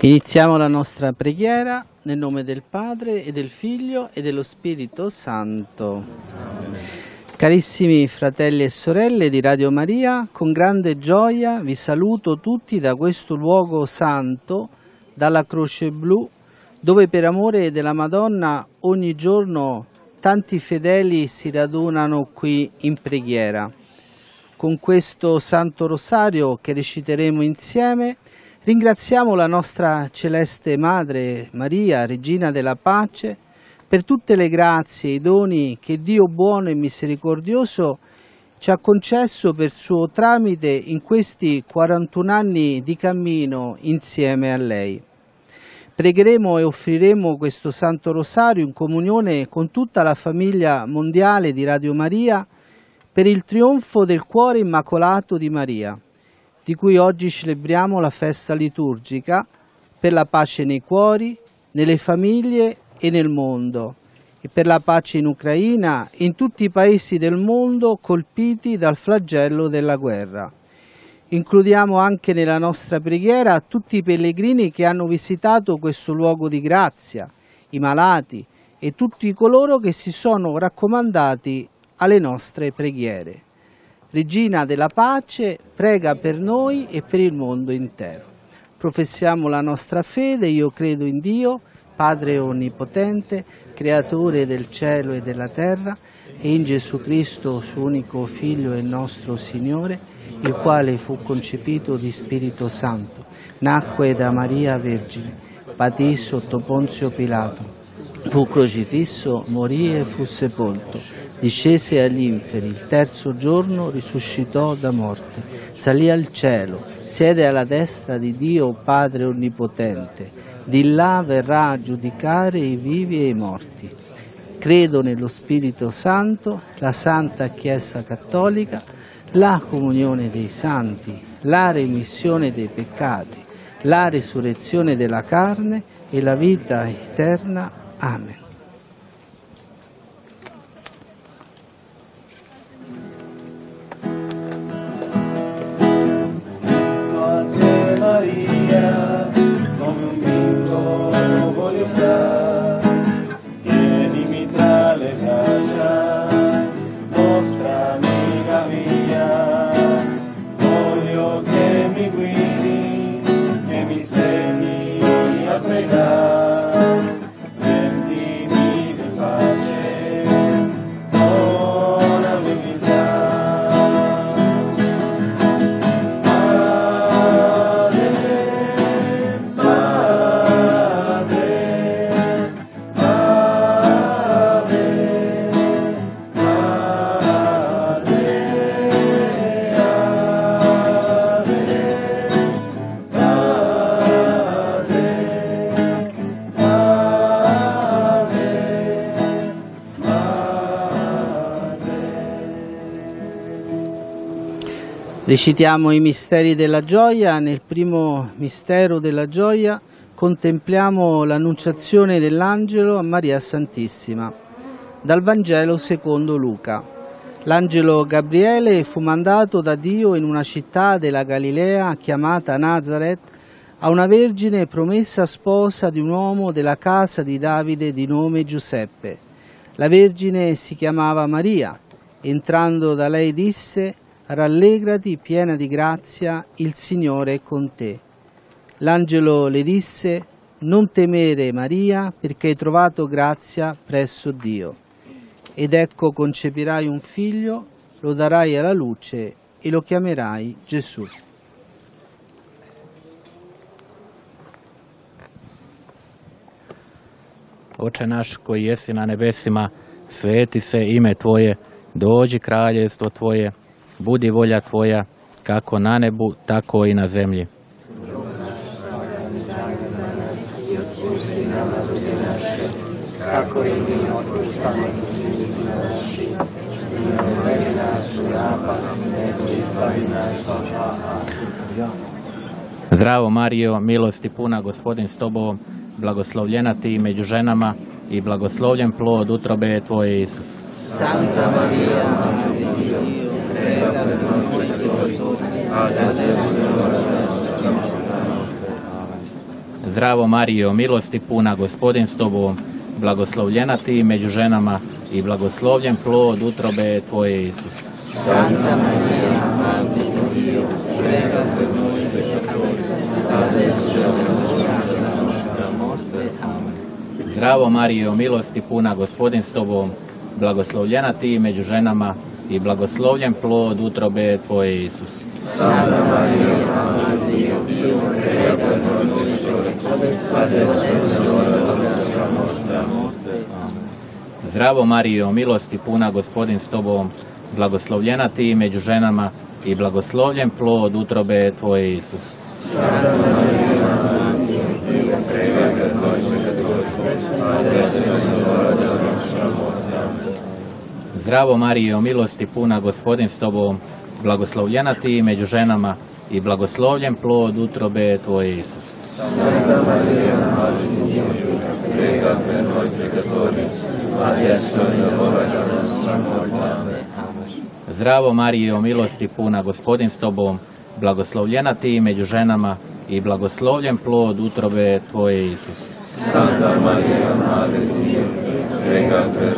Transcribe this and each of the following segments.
Iniziamo la nostra preghiera nel nome del Padre e del Figlio e dello Spirito Santo. Carissimi fratelli e sorelle di Radio Maria, con grande gioia vi saluto tutti da questo luogo santo, dalla Croce Blu, dove per amore della Madonna ogni giorno tanti fedeli si radunano qui in preghiera. Con questo Santo Rosario che reciteremo insieme, Ringraziamo la nostra celeste Madre Maria, Regina della Pace, per tutte le grazie e i doni che Dio buono e misericordioso ci ha concesso per suo tramite in questi 41 anni di cammino insieme a lei. Pregheremo e offriremo questo Santo Rosario in comunione con tutta la famiglia mondiale di Radio Maria per il trionfo del cuore immacolato di Maria di cui oggi celebriamo la festa liturgica per la pace nei cuori, nelle famiglie e nel mondo, e per la pace in Ucraina e in tutti i paesi del mondo colpiti dal flagello della guerra. Includiamo anche nella nostra preghiera tutti i pellegrini che hanno visitato questo luogo di grazia, i malati e tutti coloro che si sono raccomandati alle nostre preghiere. Regina della pace, prega per noi e per il mondo intero. Professiamo la nostra fede, io credo in Dio, Padre Onnipotente, Creatore del cielo e della terra, e in Gesù Cristo, suo unico Figlio e nostro Signore, il quale fu concepito di Spirito Santo, nacque da Maria Vergine, patì sotto Ponzio Pilato, fu crocifisso, morì e fu sepolto discese agli inferi, il terzo giorno risuscitò da morte, salì al cielo, siede alla destra di Dio Padre Onnipotente, di là verrà a giudicare i vivi e i morti. Credo nello Spirito Santo, la Santa Chiesa Cattolica, la comunione dei santi, la remissione dei peccati, la risurrezione della carne e la vita eterna. Amen. Recitiamo i misteri della gioia. Nel primo mistero della gioia contempliamo l'annunciazione dell'angelo a Maria Santissima. Dal Vangelo secondo Luca. L'angelo Gabriele fu mandato da Dio in una città della Galilea chiamata Nazareth a una vergine promessa sposa di un uomo della casa di Davide di nome Giuseppe. La vergine si chiamava Maria. Entrando da lei disse rallegrati piena di grazia, il Signore è con te. L'angelo le disse, non temere Maria, perché hai trovato grazia presso Dio. Ed ecco concepirai un figlio, lo darai alla luce e lo chiamerai Gesù. Oče naš koji jesi na nebesima, sveti se ime Tvoje, dođi kraljevstvo Tvoje, budi volja Tvoja, kako na nebu, tako i na zemlji. Kako i mi otpuštamo Zdravo Mario, milosti puna, gospodin s tobom, blagoslovljena ti među ženama i blagoslovljen plod utrobe Tvoje Isus. Santa Maria, Zdravo Marijo, milosti puna, gospodin s tobom, blagoslovljena ti među ženama i blagoslovljen plod utrobe tvoje Isus. Santa Maria, Madre di Dio, prega per noi peccatori, adesso della nostra morte. Amen. Zdravo Marijo, milosti puna, gospodin s tobom, blagoslovljena ti među ženama i blagoslovljen plod utrobe tvoje Isus. Santa Maria. Zdravo Marijo, milosti puna, gospodin s tobom, blagoslovljena ti među ženama i blagoslovljen plod utrobe tvoje Isus. Santa Maria, Madre di Dio, prega per noi peccatori, adesso è l'ora della nostra morte. Amen. Zdravo Marijo, milosti puna, gospodin s tobom, blagoslovljena ti među ženama i blagoslovljen plod utrobe tvoje Isus. Santa Maria, noi. Zdravo Marijo, milosti puna, gospodin s tobom, blagoslovljena ti među ženama i blagoslovljen plod utrobe tvoje Isus. Santa Maria, Madre di Dio, prega per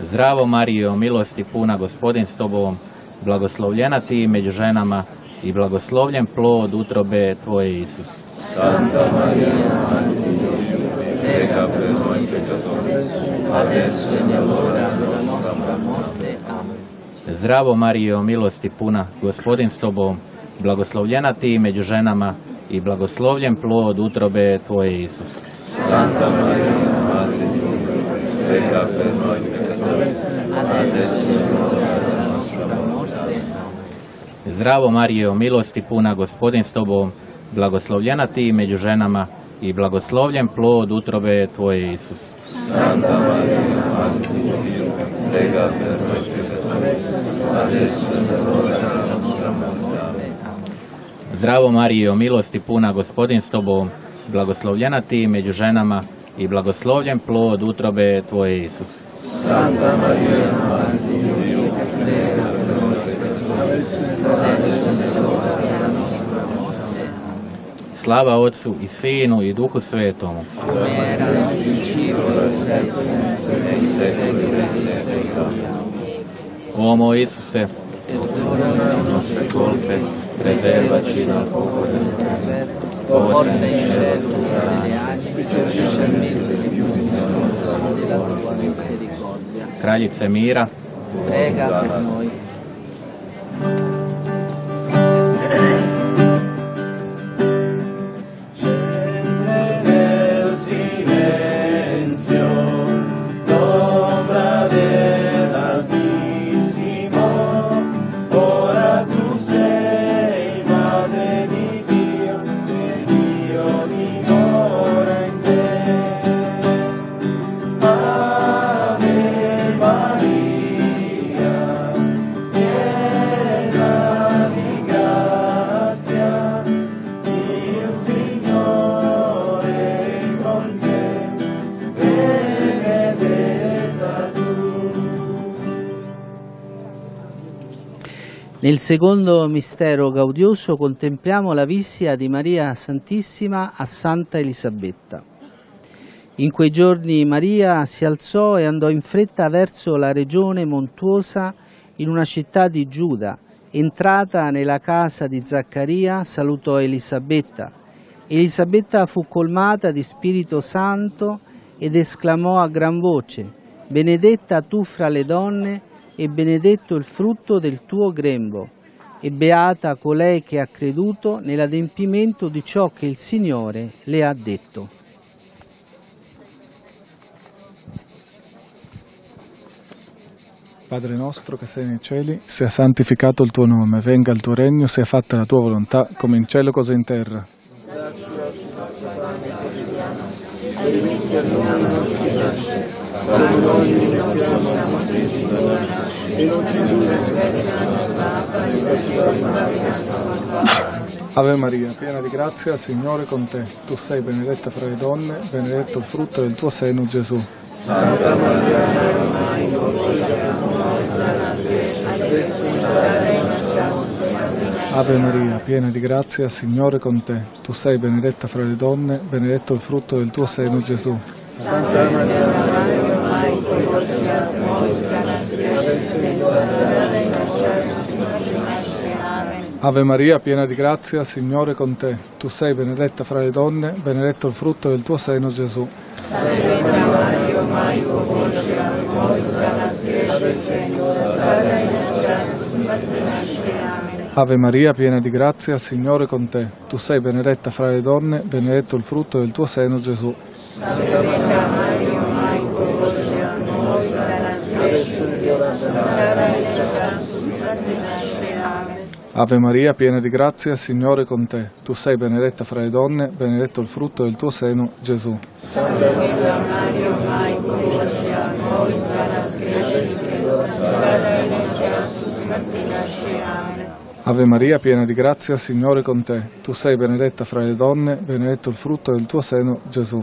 Zdravo Marijo, milosti puna, gospodin s tobom, blagoslovljena ti među ženama i blagoslovljen plod utrobe tvoje Isus. Santa morte. Amen. Zdravo Marijo, milosti puna, gospodin s tobom, blagoslovljena ti među ženama i blagoslovljen plod utrobe tvoje Isus. Santa Maria, Madre di Dio, prega per noi peccatori, adesso nostra morte. Zdravo Marijo, milosti puna, gospodin s tobom, blagoslovljena ti među ženama i blagoslovljen plod utrobe tvoje Isus. Santa Maria, Madre di Dio, prega per noi peccatori, adesso della nostra morte. Zdravo Marijo, milosti puna, gospodin s tobom, blagoslovljena ti među ženama i blagoslovljen plod utrobe Tvoje Isus. Santa Maria, Slava Otcu i Sinu i Duhu Svetomu. O moj Isuse, Preservaci na dell'inferno, porta in cielo tutte le anime, specialmente le più bisognose della tua misericordia. kraljice mira, Prega per noi. Nel secondo mistero gaudioso contempliamo la visita di Maria Santissima a Santa Elisabetta. In quei giorni Maria si alzò e andò in fretta verso la regione montuosa in una città di Giuda. Entrata nella casa di Zaccaria, salutò Elisabetta. Elisabetta fu colmata di Spirito Santo ed esclamò a gran voce, Benedetta tu fra le donne e benedetto il frutto del tuo grembo, e beata colei che ha creduto nell'adempimento di ciò che il Signore le ha detto. Padre nostro che sei nei cieli, sia santificato il tuo nome, venga il tuo regno, sia fatta la tua volontà, come in cielo così in terra. Ave Maria, piena di grazia, Signore con te. Tu sei benedetta fra le donne, benedetto il frutto del tuo seno, Gesù. Ave Maria, piena di grazia, Signore con te. Tu sei benedetta fra le donne, benedetto il frutto del tuo seno, Gesù. Ave Maria, piena di grazia, Signore con te. Tu sei benedetta fra le donne, benedetto il frutto del tuo seno, Gesù. Ave Maria, piena di grazia, Signore con te. Tu sei benedetta fra le donne, benedetto il frutto del tuo seno, Gesù. Ave Maria, piena di grazia, Signore è con te. Tu sei benedetta fra le donne, benedetto il frutto del tuo seno, Gesù. Ave Maria, piena di grazia, Signore è con te. Tu sei benedetta fra le donne, benedetto il frutto del tuo seno, Gesù.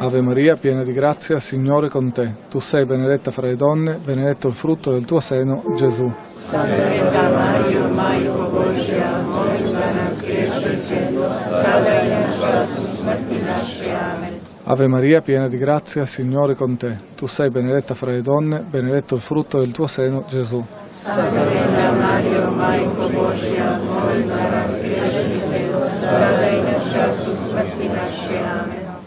Ave Maria, piena di grazia, Signore con te. Tu sei benedetta fra le donne, benedetto il frutto del tuo seno, Gesù. Ave Maria, piena di grazia, Signore con te. Tu sei benedetta fra le donne, benedetto il frutto del tuo seno, Gesù.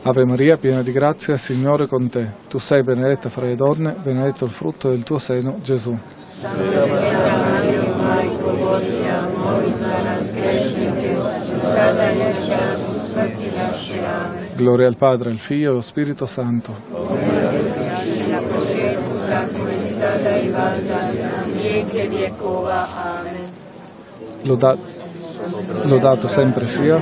Ave Maria, piena di grazia, Signore con te. Tu sei benedetta fra le donne, benedetto il frutto del tuo seno, Gesù. Gloria al Padre, al Figlio e allo Spirito Santo. Loda- lodato sempre sia.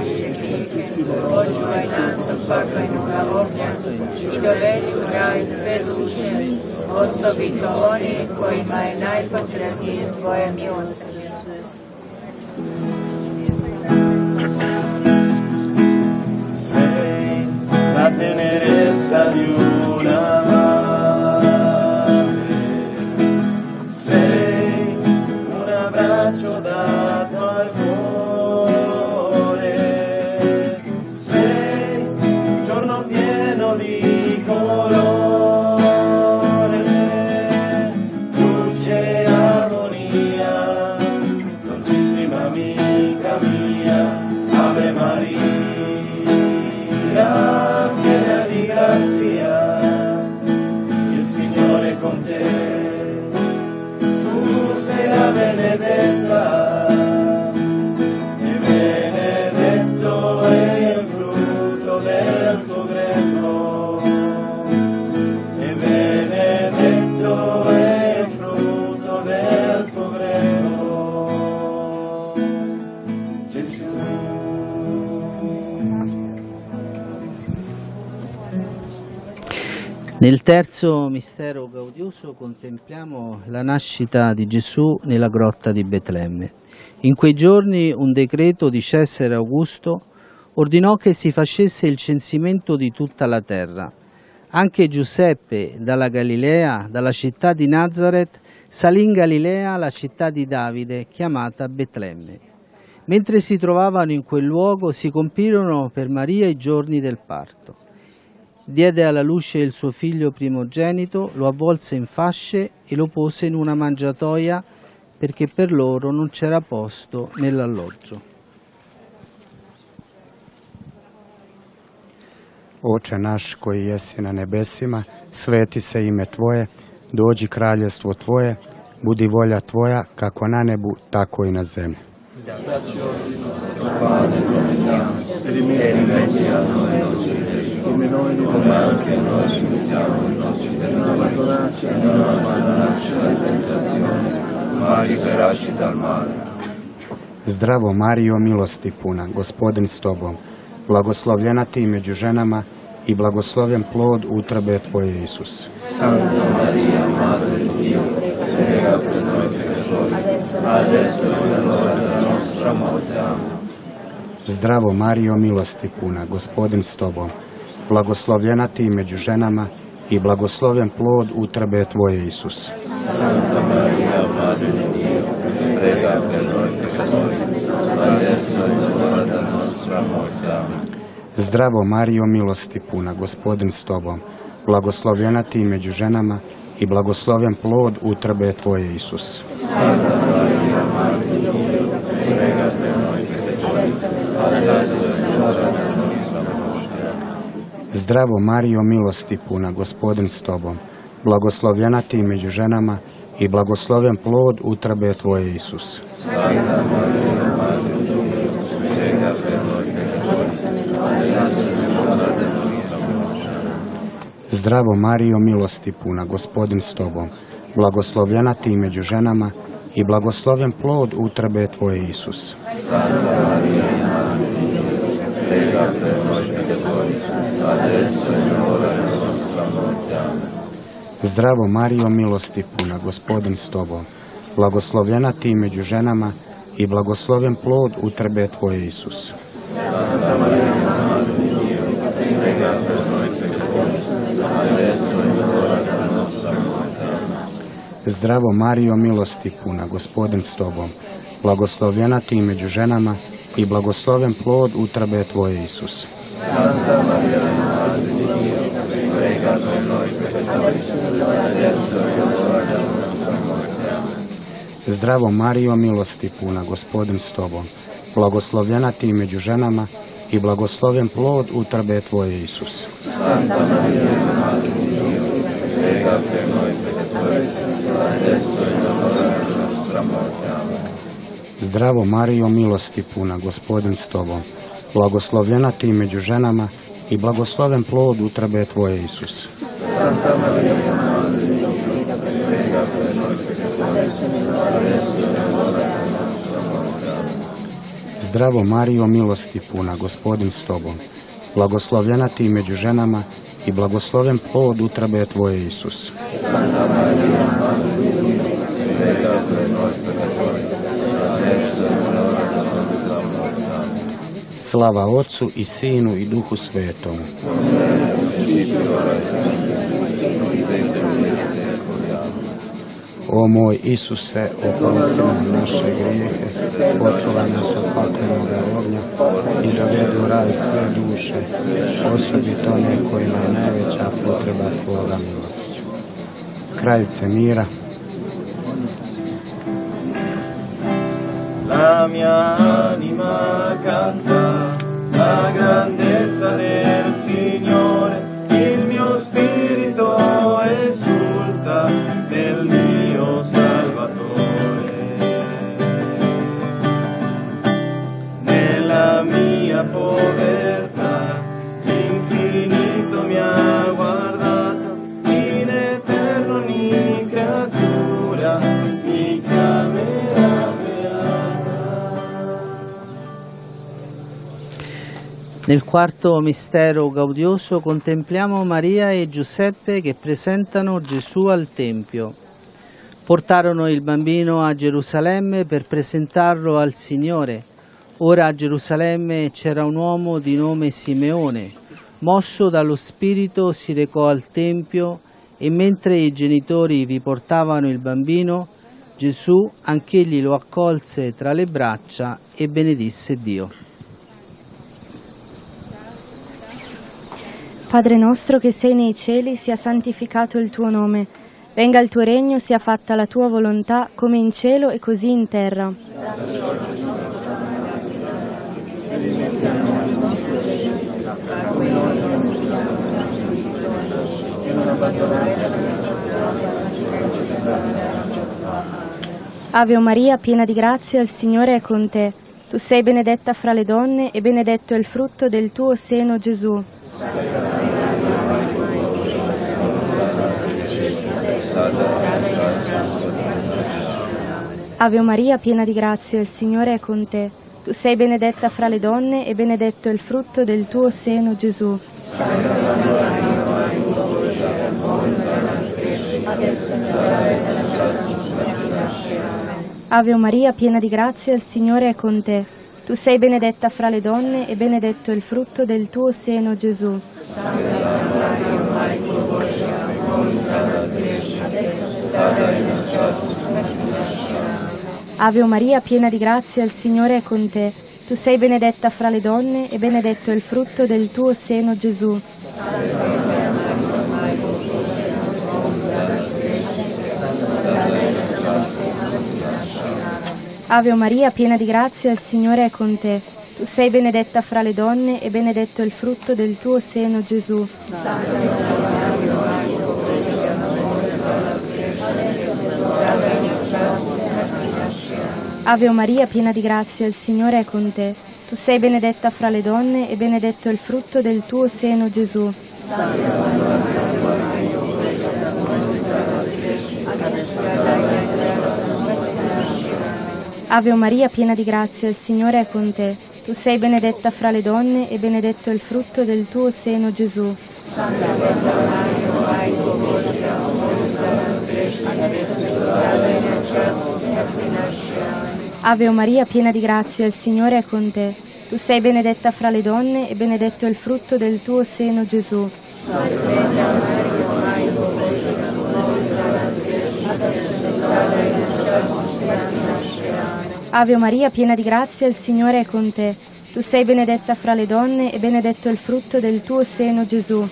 I dovedi pravi sve duše, osobito oni kojima je najpotrebnije Tvoje milosrđe. sei la tenerezza di una Nel terzo mistero gaudioso contempliamo la nascita di Gesù nella grotta di Betlemme. In quei giorni un decreto di Cesare Augusto ordinò che si facesse il censimento di tutta la terra. Anche Giuseppe dalla Galilea, dalla città di Nazareth, salì in Galilea, la città di Davide, chiamata Betlemme. Mentre si trovavano in quel luogo si compirono per Maria i giorni del parto diede alla luce il suo figlio primogenito, lo avvolse in fasce e lo pose in una mangiatoia perché per loro non c'era posto nell'alloggio. Oče naš koji jesi na nebesima, sveti se ime Tvoje, dođi kraljestvo Tvoje, budi volja Tvoja kako na nebu, tako i na zemlji. Come noi liberiamo anche noi liberiamo i nostri denatori, e non abbandonarci alla tentazione, ma liberaci dal male. Zdravo Mario, milosti puna, gospodin s tobom, blagoslovljena ti među ženama i blagoslovljen plod utrabe tvoje Isus. Santa Maria, Madre Dio, prega per noi peccatori, adesso è l'ora della nostra morte. Amen. Zdravo Mario, milosti puna, gospodin s tobom, blagoslovljena ti među ženama i blagosloven plod utrbe Tvoje, Isus. Santa Maria, Madre Dio, prega per. Zdravo Mario, milosti puna, gospodin s Tobom, blagoslovljena ti među ženama i blagosloven plod utrbe Tvoje, Isus. Santa Maria, Zdravo Marijo, milosti puna, gospodin s Tobom, blagoslovljena Ti među ženama i blagosloven plod utrobe Tvoje, Isus. Zdravo Marijo, milosti puna, gospodin s Tobom, blagoslovljena Ti među ženama i blagosloven plod utrobe Tvoje, Isus. Zdravo Marijo, milosti puna, gospodin s Tobom, blagoslovljena Ti među ženama i blagosloven plod utrobe Tvoje, Isus. Zdravo Marijo, milosti puna, gospodin s Tobom, blagoslovljena Ti među ženama i blagosloven plod utrobe Tvoje, Isus. Zdravo Marijo, milosti puna, gospodin s Tobom, blagoslovljena Ti među ženama i blagosloven plod utrobe Tvoje, Isus. Zdravo Marijo, milosti puna, gospodin s Tobom, blagoslovljena Ti među ženama i blagosloven plod utrobe Tvoje, Isus. Zdravo Marijo, milosti puna, gospodin s Tobom, blagoslovljena Ti među ženama i blagosloven plod utrobe Tvoje, Isus. Slava Otcu i Sinu i Duhu Svetom. O moj Isuse, oprosti nam naše grijehe, očuvaj nas od paklenoga ognja i dovedi u raj sve duše, osobito one kojima je najveća potreba Tvoga milosti. Kraljice mira, La mia anima canta la grandezza del Signore, mia povertà l'infinito mi ha guardato, in eterno ogni creatura mi chiamerà Nel quarto mistero gaudioso contempliamo Maria e Giuseppe che presentano Gesù al Tempio. Portarono il bambino a Gerusalemme per presentarlo al Signore. Ora a Gerusalemme c'era un uomo di nome Simeone. Mosso dallo Spirito si recò al Tempio e mentre i genitori vi portavano il bambino, Gesù anch'egli lo accolse tra le braccia e benedisse Dio. Padre nostro che sei nei cieli, sia santificato il tuo nome. Venga il tuo regno, sia fatta la tua volontà, come in cielo e così in terra. Ave Maria, piena di grazia, il Signore è con te. Tu sei benedetta fra le donne e benedetto è il frutto del tuo seno, Gesù. Ave Maria, piena di grazia, il Signore è con te. Tu sei benedetta fra le donne e benedetto è il frutto del tuo seno, Gesù. Ave Maria, piena di grazia, il Signore è con te. Tu sei benedetta fra le donne e benedetto il frutto del tuo seno, Gesù. Ave Maria, piena di grazia, il Signore è con te. Tu sei benedetta fra le donne e benedetto il frutto del tuo seno, Gesù. Ave Maria, piena di grazia, il Signore è con te. Tu sei benedetta fra le donne e benedetto il frutto del tuo seno, Gesù. Ave Maria, piena di grazia, il Signore è con te. Tu sei benedetta fra le donne e benedetto il frutto del tuo seno, Gesù. Ave Maria, piena di grazia, il Signore è con te. Tu sei benedetta fra le donne e benedetto il frutto del tuo seno, Gesù. Ave Maria, piena di grazia, il Signore è con te. Tu sei benedetta fra le donne e benedetto il frutto del tuo seno, Gesù. Ave Maria, piena di grazia, il Signore è con te. Tu sei benedetta fra le donne e benedetto il frutto del tuo seno, Gesù.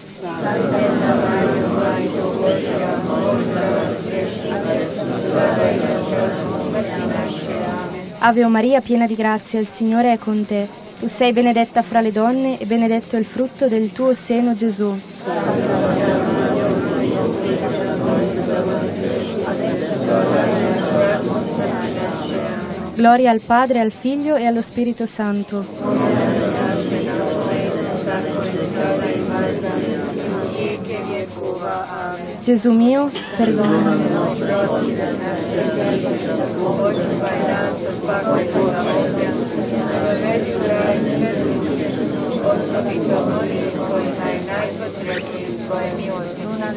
Ave Maria, piena di grazia, il Signore è con te. Tu sei benedetta fra le donne e benedetto il frutto del tuo seno, Gesù. Gloria al Padre, al Figlio e allo Spirito Santo. Gesù mio, perdonami.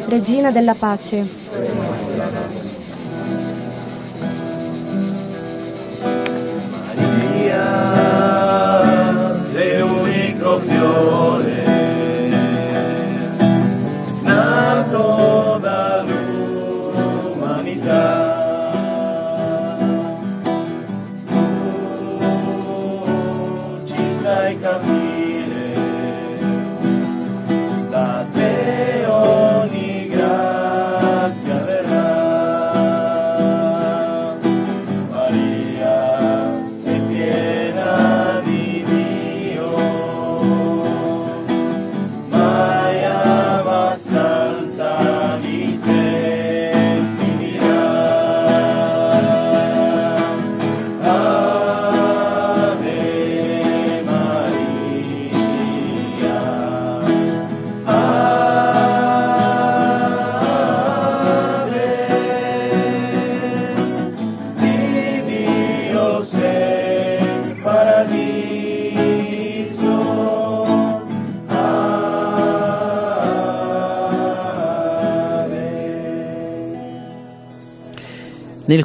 Regina della pace. Unico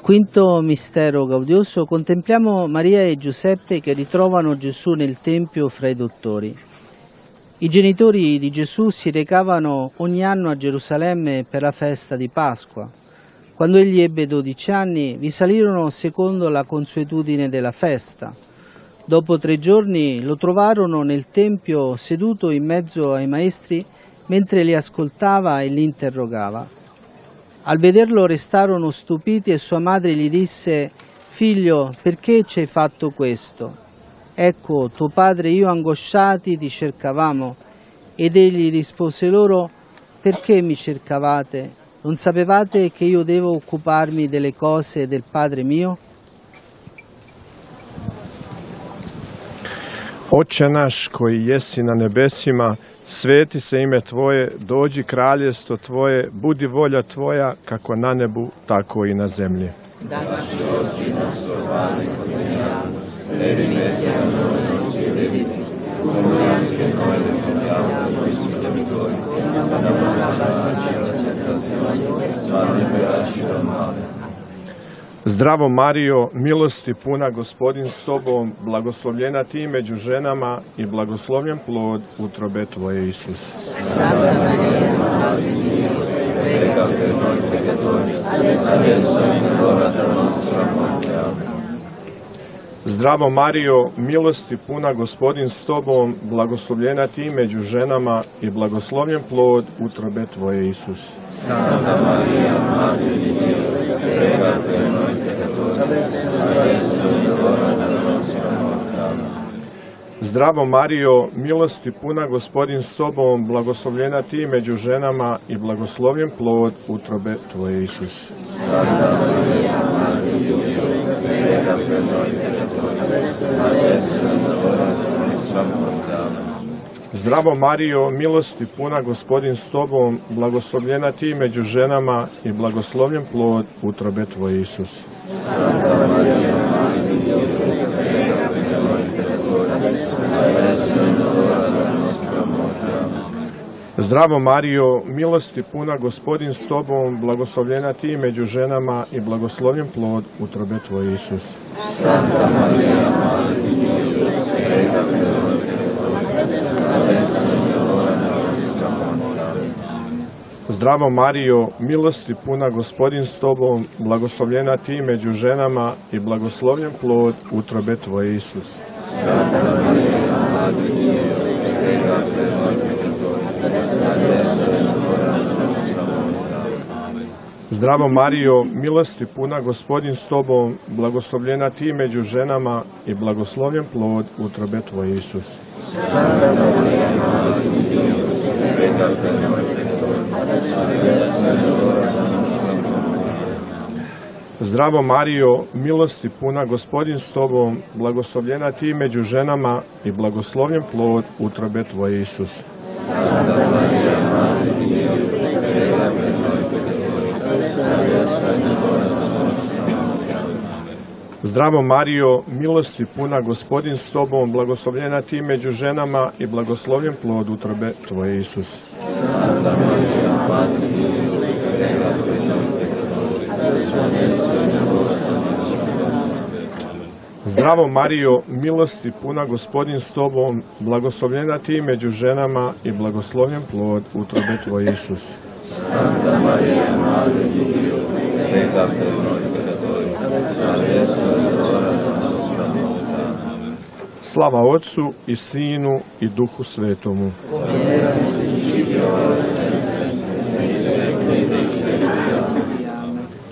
quinto mistero gaudioso contempliamo Maria e Giuseppe che ritrovano Gesù nel Tempio fra i dottori. I genitori di Gesù si recavano ogni anno a Gerusalemme per la festa di Pasqua. Quando egli ebbe 12 anni, vi salirono secondo la consuetudine della festa. Dopo tre giorni lo trovarono nel Tempio seduto in mezzo ai maestri mentre li ascoltava e li interrogava. Al vederlo restarono stupiti e sua madre gli disse, Figlio, perché ci hai fatto questo? Ecco, tuo padre e io angosciati ti cercavamo. Ed egli rispose loro, Perché mi cercavate? Non sapevate che io devo occuparmi delle cose del Padre mio? Oče naš koji jesi na nebesima, sveti se ime Tvoje, dođi kraljestvo Tvoje, budi volja Tvoja kako na nebu, tako i na zemlji. Zdravo Marijo, milosti puna gospodin s tobom, blagoslovljena ti među ženama i blagoslovljen plod utrobe tvoje Isus. Zdravo Marijo, milosti puna gospodin s tobom, blagoslovljena ti među ženama i blagoslovljen plod utrobe tvoje Isus. Zdravo Marijo, milosti puna gospodin s tobom, blagoslovljena ti među ženama i blagoslovljen plod utrobe tvoje Isus. Zdravo Marijo, milosti puna gospodin s tobom, blagoslovljena ti među ženama i blagoslovljen plod utrobe tvoje Isus. Zdravo Marijo, milosti puna gospodin s tobom, blagoslovljena ti među ženama i blagoslovljen plod utrobe tvoje Isus. Zdravo Marijo, milosti puna gospodin s tobom, blagoslovljena ti među ženama i blagoslovljen plod utrobe tvoje Isus. Zdravo Marijo, milosti puna gospodin s tobom, blagoslovljena ti među ženama i blagoslovljen plod utrobe tvoje Isus. Zdravo Marijo, milosti puna gospodin s tobom, blagoslovljena ti među ženama i blagoslovljen plod utrobe tvoje Isus. Zdravo Marijo, milosti puna gospodin s tobom, blagoslovljena ti među ženama i blagoslovljen plod utrobe tvoje Isus. Zdravo Marijo, milosti puna gospodin s tobom, blagoslovljena ti među ženama i blagoslovljen plod utrobe tvoje Isus. Slava Otcu i Sinu i Duhu Svetomu.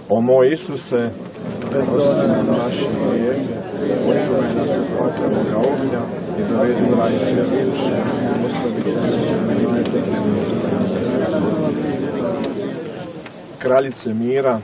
O moj Isuse, duše, ostavi Kraljice mira,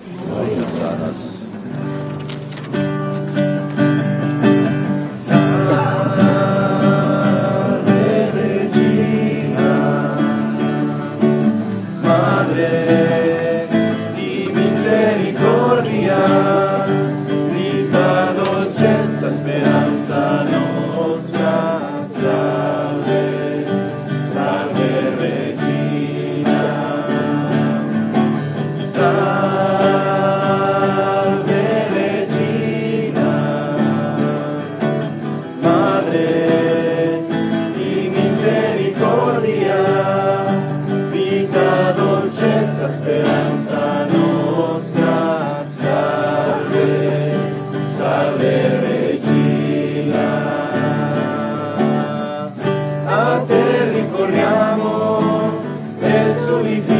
e soli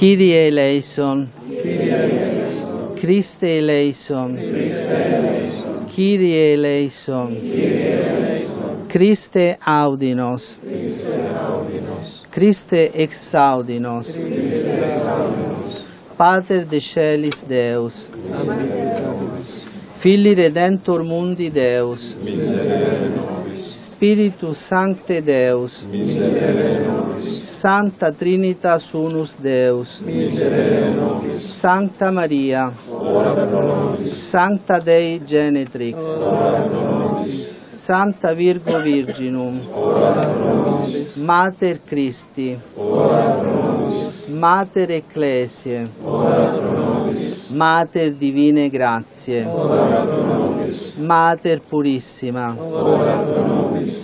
Kyrie eleison. Christe eleison. Kyrie eleison. Christe audinos. Christe exaudinos. Pater de celis Deus. Filii Redentor mundi Deus. Spiritus Sancte Deus. Santa Trinitas Unus Deus. Sancta Maria. Sancta Dei Genetrix. Santa Virgo Virginum. Mater Christi. Mater Ecclesiae. Mater Divine Grazie. Mater Purissima.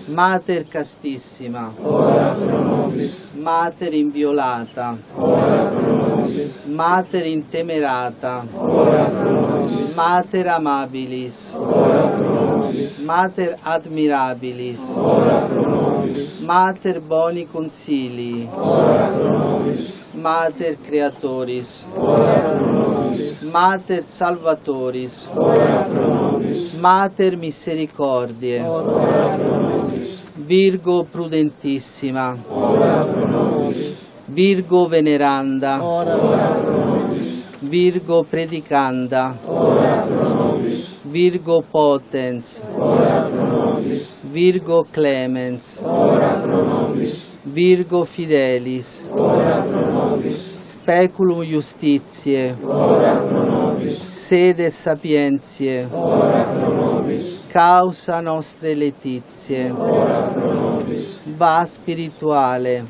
Mater Castissima. Mater Inviolata. Mater Intemerata. Mater Amabilis. Mater Admirabilis. Mater Boni Consilii. Mater Creatoris. Mater Salvatoris. Mater Misericordiae. Virgo Prudentissima. Virgo Veneranda. Virgo Predicanda. Virgo Potens. Virgo Clemens. Virgo Fidelis. Speculum Justitiae. Sede Sapientiae. Causa nostre letizie. Va spirituale.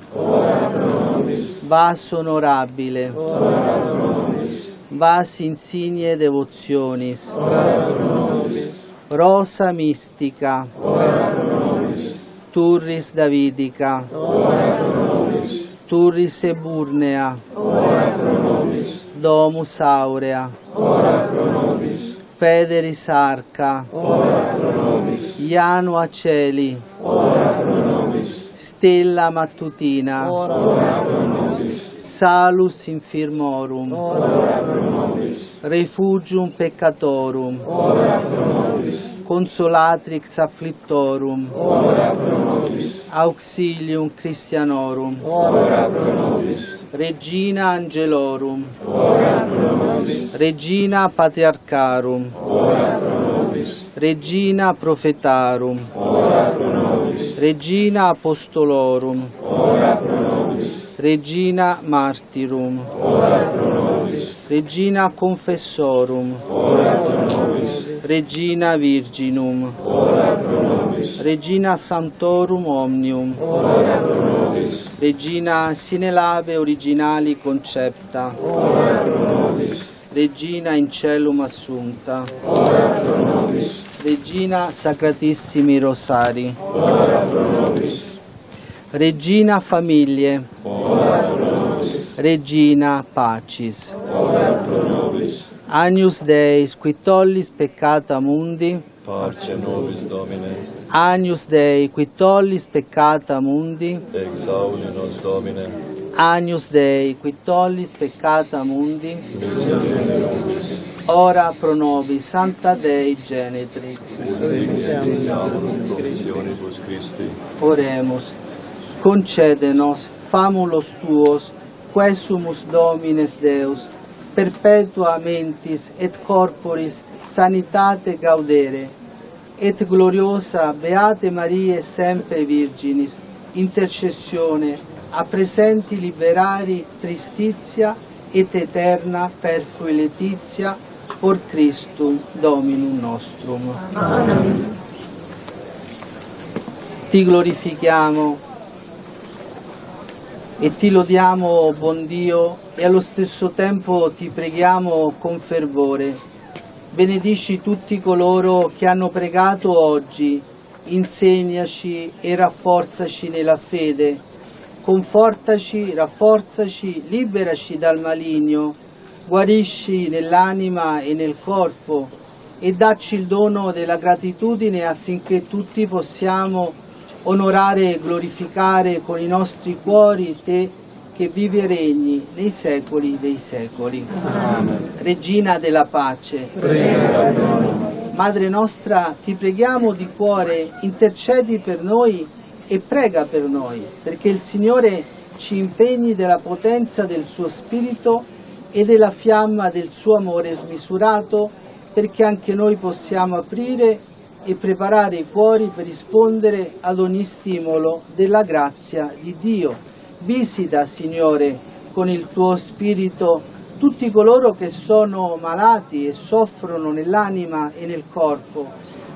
Vas onorabile. Vas insigne devotionis. Rosa mistica. Turris Davidica. Turris Eburnea. Domus Aurea. Federis Arca. Ianua Celi. Stella Mattutina. Salus Infirmorum. Refugium Peccatorum. Consolatrix Afflictorum. Auxilium Christianorum. Regina Angelorum. Regina Patriarcharum. Regina Prophetarum. Regina Apostolorum. Regina Martyrum. Regina Confessorum. Regina Virginum. Regina Santorum Omnium. Regina sine lave originali concepta. Regina in celum assunta. Regina Sacratissimi Rosari. Regina Famiglie. Regina Pacis. Agnus Deis, qui tollis peccata mundi. Parce nobis Domine, Agnus Dei, qui tollis peccata mundi. exaudi nos Domine, Agnus Dei, qui tollis peccata mundi. Ora pro nobis Santa Dei Christi, Oremus. Concedenos famulos tuos, quesumus Domines Deus, perpetua mentis et corporis sanitate gaudere, et gloriosa Beate Marie sempre Virginis, intercessione a presenti liberari tristizia et eterna perfui letizia, por Christum Dominum nostrum. Ti glorifichiamo e ti lodiamo, buon Dio, e allo stesso tempo ti preghiamo con fervore. Benedici tutti coloro che hanno pregato oggi, insegnaci e rafforzaci nella fede, confortaci, rafforzaci, liberaci dal maligno, guarisci nell'anima e nel corpo. E dacci il dono della gratitudine affinché tutti possiamo onorare e glorificare con i nostri cuori te che vivi e regni nei secoli dei secoli. Regina della pace, Madre nostra, ti preghiamo di cuore, intercedi per noi e prega per noi, perché il Signore ci impegni della potenza del suo Spirito e della fiamma del suo amore smisurato, perché anche noi possiamo aprire e preparare i cuori per rispondere ad ogni stimolo della grazia di Dio. Visita, Signore, con il tuo Spirito tutti coloro che sono malati e soffrono nell'anima e nel corpo.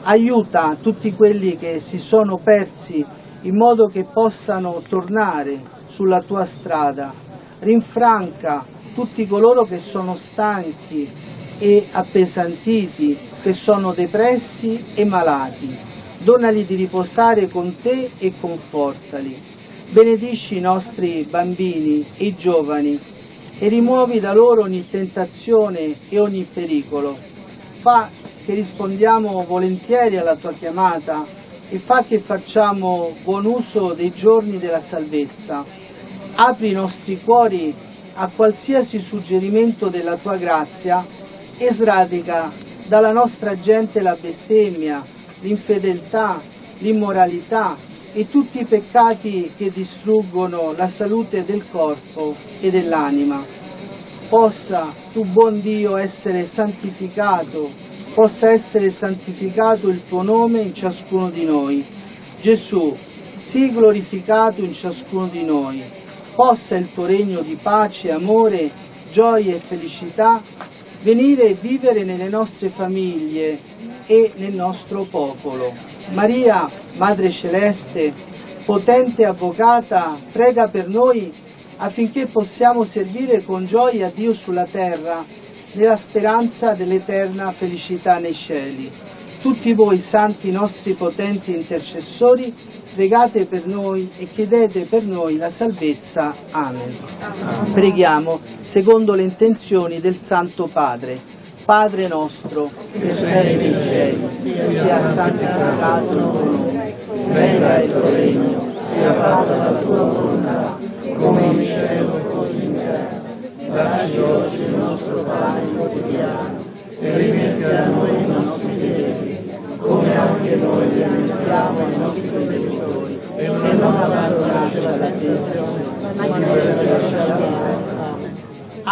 Aiuta tutti quelli che si sono persi in modo che possano tornare sulla tua strada. Rinfranca tutti coloro che sono stanchi e appesantiti, che sono depressi e malati. Donali di riposare con te e confortali. Benedisci i nostri bambini i giovani e rimuovi da loro ogni tentazione e ogni pericolo. Fa che rispondiamo volentieri alla tua chiamata e fa che facciamo buon uso dei giorni della salvezza. Apri i nostri cuori a qualsiasi suggerimento della tua grazia e sradica dalla nostra gente la bestemmia, l'infedeltà, l'immoralità e tutti i peccati che distruggono la salute del corpo e dell'anima. Possa tu buon Dio essere santificato, possa essere santificato il tuo nome in ciascuno di noi. Gesù, sii glorificato in ciascuno di noi. Possa il tuo regno di pace, amore, gioia e felicità venire e vivere nelle nostre famiglie e nel nostro popolo. Maria, Madre Celeste, potente avvocata, prega per noi affinché possiamo servire con gioia Dio sulla terra, nella speranza dell'eterna felicità nei cieli. Tutti voi, santi nostri potenti intercessori, pregate per noi e chiedete per noi la salvezza. Amen. Preghiamo secondo le intenzioni del Santo Padre. Padre nostro, che sei nei cieli, sia santificato il tuo nome, venga il tuo regno, sia fatta la tua volontà, come in cielo e così in terra. Dacci oggi il nostro pane quotidiano e rimetti a noi i nostri debiti, come anche noi li rimettiamo ai nostri debitori, e non abbandonarci alla tentazione, ma liberarci dal male.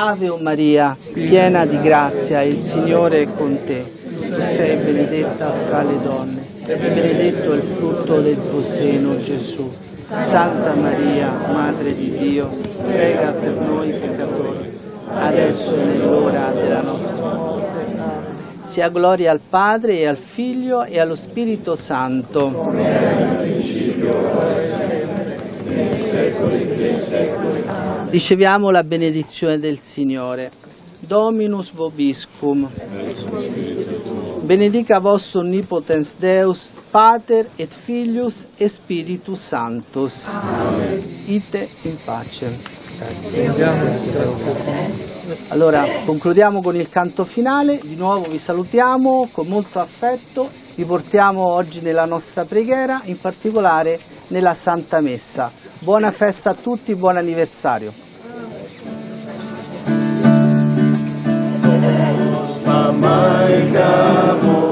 Ave o Maria, piena di grazia, il Signore è con te. Tu sei benedetta fra le donne e benedetto il frutto del tuo seno, Gesù. Santa Maria, Madre di Dio, prega per noi peccatori, adesso e nell'ora della nostra morte. Sia gloria al Padre e al Figlio e allo Spirito Santo. Riceviamo la benedizione del Signore. Dominus vobiscum. Benedica vos omnipotens Deus, Pater et Filius et Spiritus Sanctus. Ite in pace. Allora, concludiamo con il canto finale. Di nuovo vi salutiamo con molto affetto. Vi portiamo oggi nella nostra preghiera, in particolare nella Santa Messa. Buona festa a tutti, buon anniversario. Jamaica.